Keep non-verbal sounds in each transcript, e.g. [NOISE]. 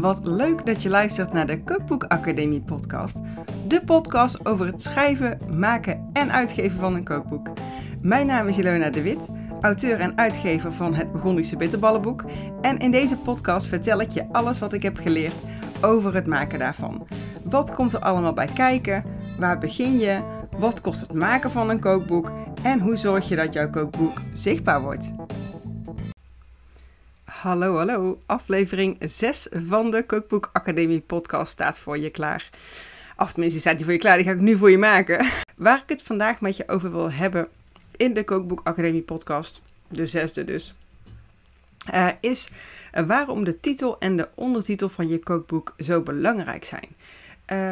Wat leuk dat je luistert naar de Cookbook Academie podcast. De podcast over het schrijven, maken en uitgeven van een kookboek. Mijn naam is Ilona de Wit, auteur en uitgever van het Burgondische Bitterballenboek. En in deze podcast vertel ik je alles wat ik heb geleerd over het maken daarvan. Wat komt er allemaal bij kijken? Waar begin je? Wat kost het maken van een kookboek? En hoe zorg je dat jouw kookboek zichtbaar wordt? Hallo, hallo. Aflevering 6 van de Kookboek Academie podcast staat voor je klaar. Of tenminste, staat die voor je klaar, die ga ik nu voor je maken. [LAUGHS] Waar ik het vandaag met je over wil hebben in de Kookboek Academie podcast, de zesde dus, uh, is waarom de titel en de ondertitel van je kookboek zo belangrijk zijn.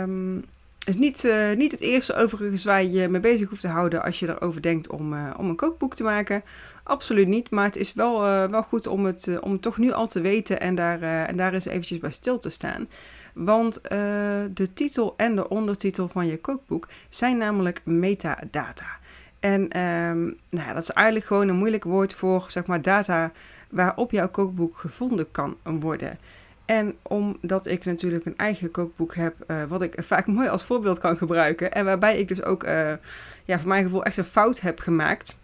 Um, is niet, uh, niet het eerste overigens waar je mee bezig hoeft te houden als je erover denkt om, uh, om een kookboek te maken. Absoluut niet, maar het is wel, uh, wel goed om het, om het toch nu al te weten en daar, en daar eens eventjes bij stil te staan. Want de titel en de ondertitel van je kookboek zijn namelijk metadata. En um, nou ja, dat is eigenlijk gewoon een moeilijk woord voor zeg maar, data waarop jouw kookboek gevonden kan worden. En omdat ik natuurlijk een eigen kookboek heb, uh, wat ik [LAUGHS] vaak mooi als voorbeeld kan gebruiken. En waarbij ik dus ook, uh, ja, voor mijn gevoel echt een fout heb gemaakt.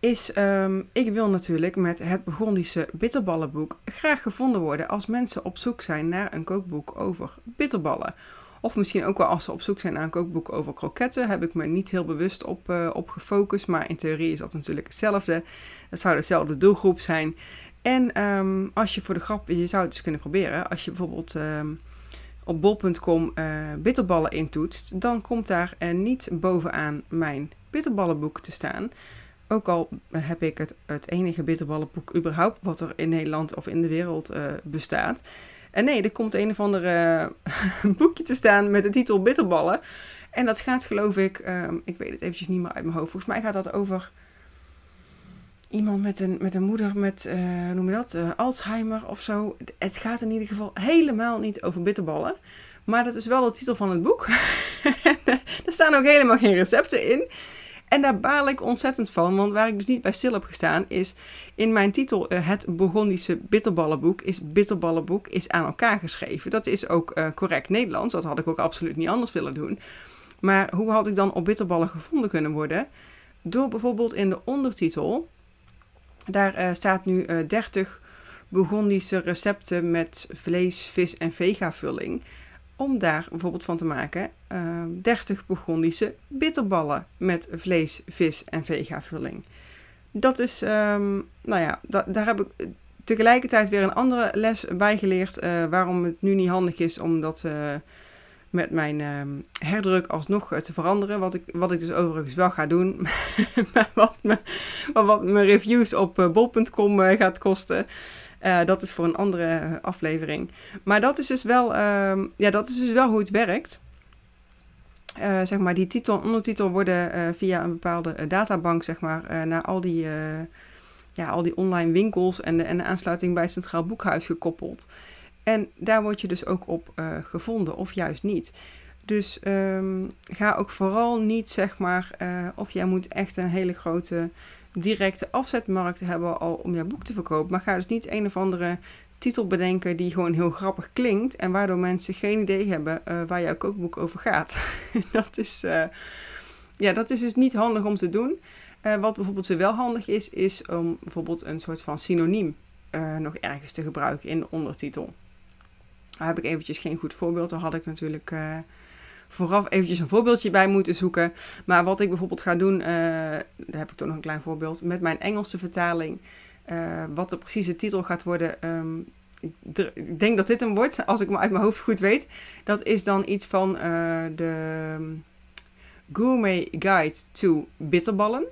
Is, um, ik wil natuurlijk met het Burgondische bitterballenboek graag gevonden worden als mensen op zoek zijn naar een kookboek over bitterballen. Of misschien ook wel als ze op zoek zijn naar een kookboek over kroketten. Heb ik me niet heel bewust op, uh, op gefocust. Maar in theorie is dat natuurlijk hetzelfde. Het zou dezelfde doelgroep zijn. En um, als je voor de grap, je zou het dus kunnen proberen. Als je bijvoorbeeld um, op bol.com uh, bitterballen intoetst, dan komt daar uh, niet bovenaan mijn bitterballenboek te staan. Ook al heb ik het, het enige bitterballenboek überhaupt wat er in Nederland of in de wereld uh, bestaat. En nee, er komt een of ander [LAUGHS] boekje te staan met de titel Bitterballen. En dat gaat geloof ik, um, ik weet het eventjes niet meer uit mijn hoofd. Volgens mij gaat dat over iemand met een, met een moeder met, uh, noem je dat, uh, Alzheimer of zo. Het gaat in ieder geval helemaal niet over bitterballen. Maar dat is wel de titel van het boek. [LAUGHS] er staan ook helemaal geen recepten in. En daar baal ik ontzettend van, want waar ik dus niet bij stil heb gestaan is in mijn titel uh, het Burgondische bitterballenboek is bitterballenboek is aan elkaar geschreven. Dat is ook correct Nederlands, dat had ik ook absoluut niet anders willen doen. Maar hoe had ik dan op bitterballen gevonden kunnen worden? Door bijvoorbeeld in de ondertitel daar uh, staat nu uh, 30 Burgondische recepten met vlees, vis en vega-vulling. Om daar bijvoorbeeld van te maken uh, 30 Burgondische bitterballen met vlees, vis en vega-vulling. Dat is, um, nou ja, da daar heb ik tegelijkertijd weer een andere les bij geleerd. Waarom het nu niet handig is om dat met mijn uh, herdruk alsnog te veranderen. Wat ik, wat ik dus overigens wel ga doen. [LAUGHS] maar, wat me, wat mijn reviews op uh, bol.com uh, gaat kosten. Dat is voor een andere aflevering. Maar dat is dus wel, ehm, ja, dat is dus wel hoe het werkt. zeg maar, die titel en ondertitel worden via een bepaalde databank, zeg maar, naar al die, ja, al die online winkels en de, en de aansluiting bij Centraal Boekhuis gekoppeld. En daar word je dus ook op uh, gevonden, of juist niet. Dus um, ga ook vooral niet, zeg maar, uh, of jij moet echt een hele grote directe afzetmarkt hebben al om jouw boek te verkopen. Maar ga dus niet een of andere titel bedenken die gewoon heel grappig klinkt en waardoor mensen geen idee hebben uh, waar jouw kookboek over gaat. [LAUGHS] dat, is, ja, dat is dus niet handig om te doen. wat bijvoorbeeld wel handig is, is om bijvoorbeeld een soort van synoniem nog ergens te gebruiken in de ondertitel. Daar heb ik eventjes geen goed voorbeeld. Daar had ik natuurlijk uh, vooraf eventjes een voorbeeldje bij moeten zoeken. Maar wat ik bijvoorbeeld ga doen, uh, daar heb ik toch nog een klein voorbeeld. Met mijn Engelse vertaling, uh, wat de precieze titel gaat worden. Um, ik denk dat dit een wordt, als ik me uit mijn hoofd goed weet. Dat is dan iets van de Gourmet Guide to Bitterballen.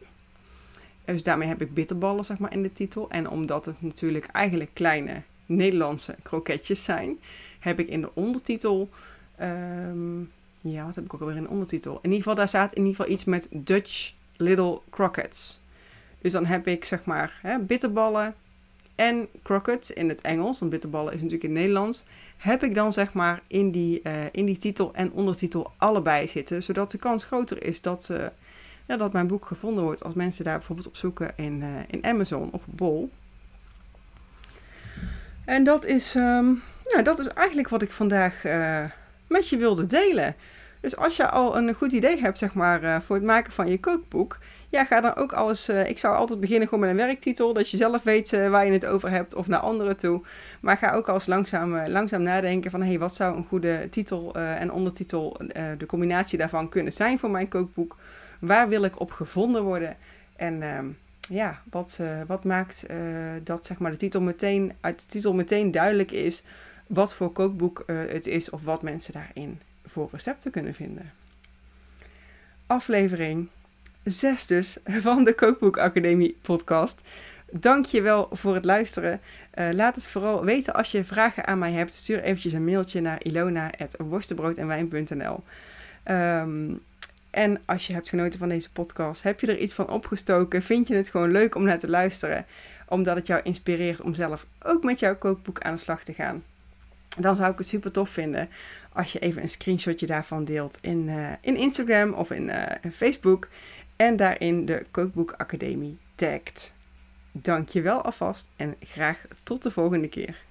Dus daarmee heb ik bitterballen zeg maar, in de titel. En omdat het natuurlijk eigenlijk kleine Nederlandse kroketjes zijn, heb ik in de ondertitel. Um, ja, wat heb ik ook alweer in de ondertitel? In ieder geval, daar staat in ieder geval iets met Dutch Little Crockets. Dus dan heb ik zeg maar hè, bitterballen en crockets in het Engels. Want bitterballen is natuurlijk in het Nederlands. Heb ik dan zeg maar in die, uh, in die titel en ondertitel allebei zitten. Zodat de kans groter is dat, uh, ja, dat mijn boek gevonden wordt als mensen daar bijvoorbeeld op zoeken in, uh, in Amazon of Bol. En dat is, um, ja, dat is eigenlijk wat ik vandaag uh, met je wilde delen. Dus als je al een goed idee hebt, zeg maar, uh, voor het maken van je kookboek, ja, ga dan ook alles. Uh, ik zou altijd beginnen gewoon met een werktitel, dat je zelf weet waar je het over hebt, of naar anderen toe. Maar ga ook als langzaam, langzaam nadenken van, hé, hey, wat zou een goede titel en ondertitel, de combinatie daarvan kunnen zijn voor mijn kookboek? Waar wil ik op gevonden worden? En ehm, ja, wat, wat maakt dat zeg maar, de titel meteen, uit de titel meteen duidelijk is wat voor kookboek het is of wat mensen daarin voor recepten kunnen vinden. Aflevering 6 dus van de Kookboek Academie podcast. Dank je wel voor het luisteren. Laat het vooral weten als je vragen aan mij hebt. Stuur eventjes een mailtje naar ilona.worstenbroodenwijn.nl um, ehm, En als je hebt genoten van deze podcast, heb je er iets van opgestoken? Vind je het gewoon leuk om naar te luisteren? Omdat het jou inspireert om zelf ook met jouw kookboek aan de slag te gaan? Dan zou ik het super tof vinden als je even een screenshotje daarvan deelt in, uh, in Instagram of in, uh, in, Facebook. En daarin de Kookboek Academie tagt. Dank je wel alvast en graag tot de volgende keer.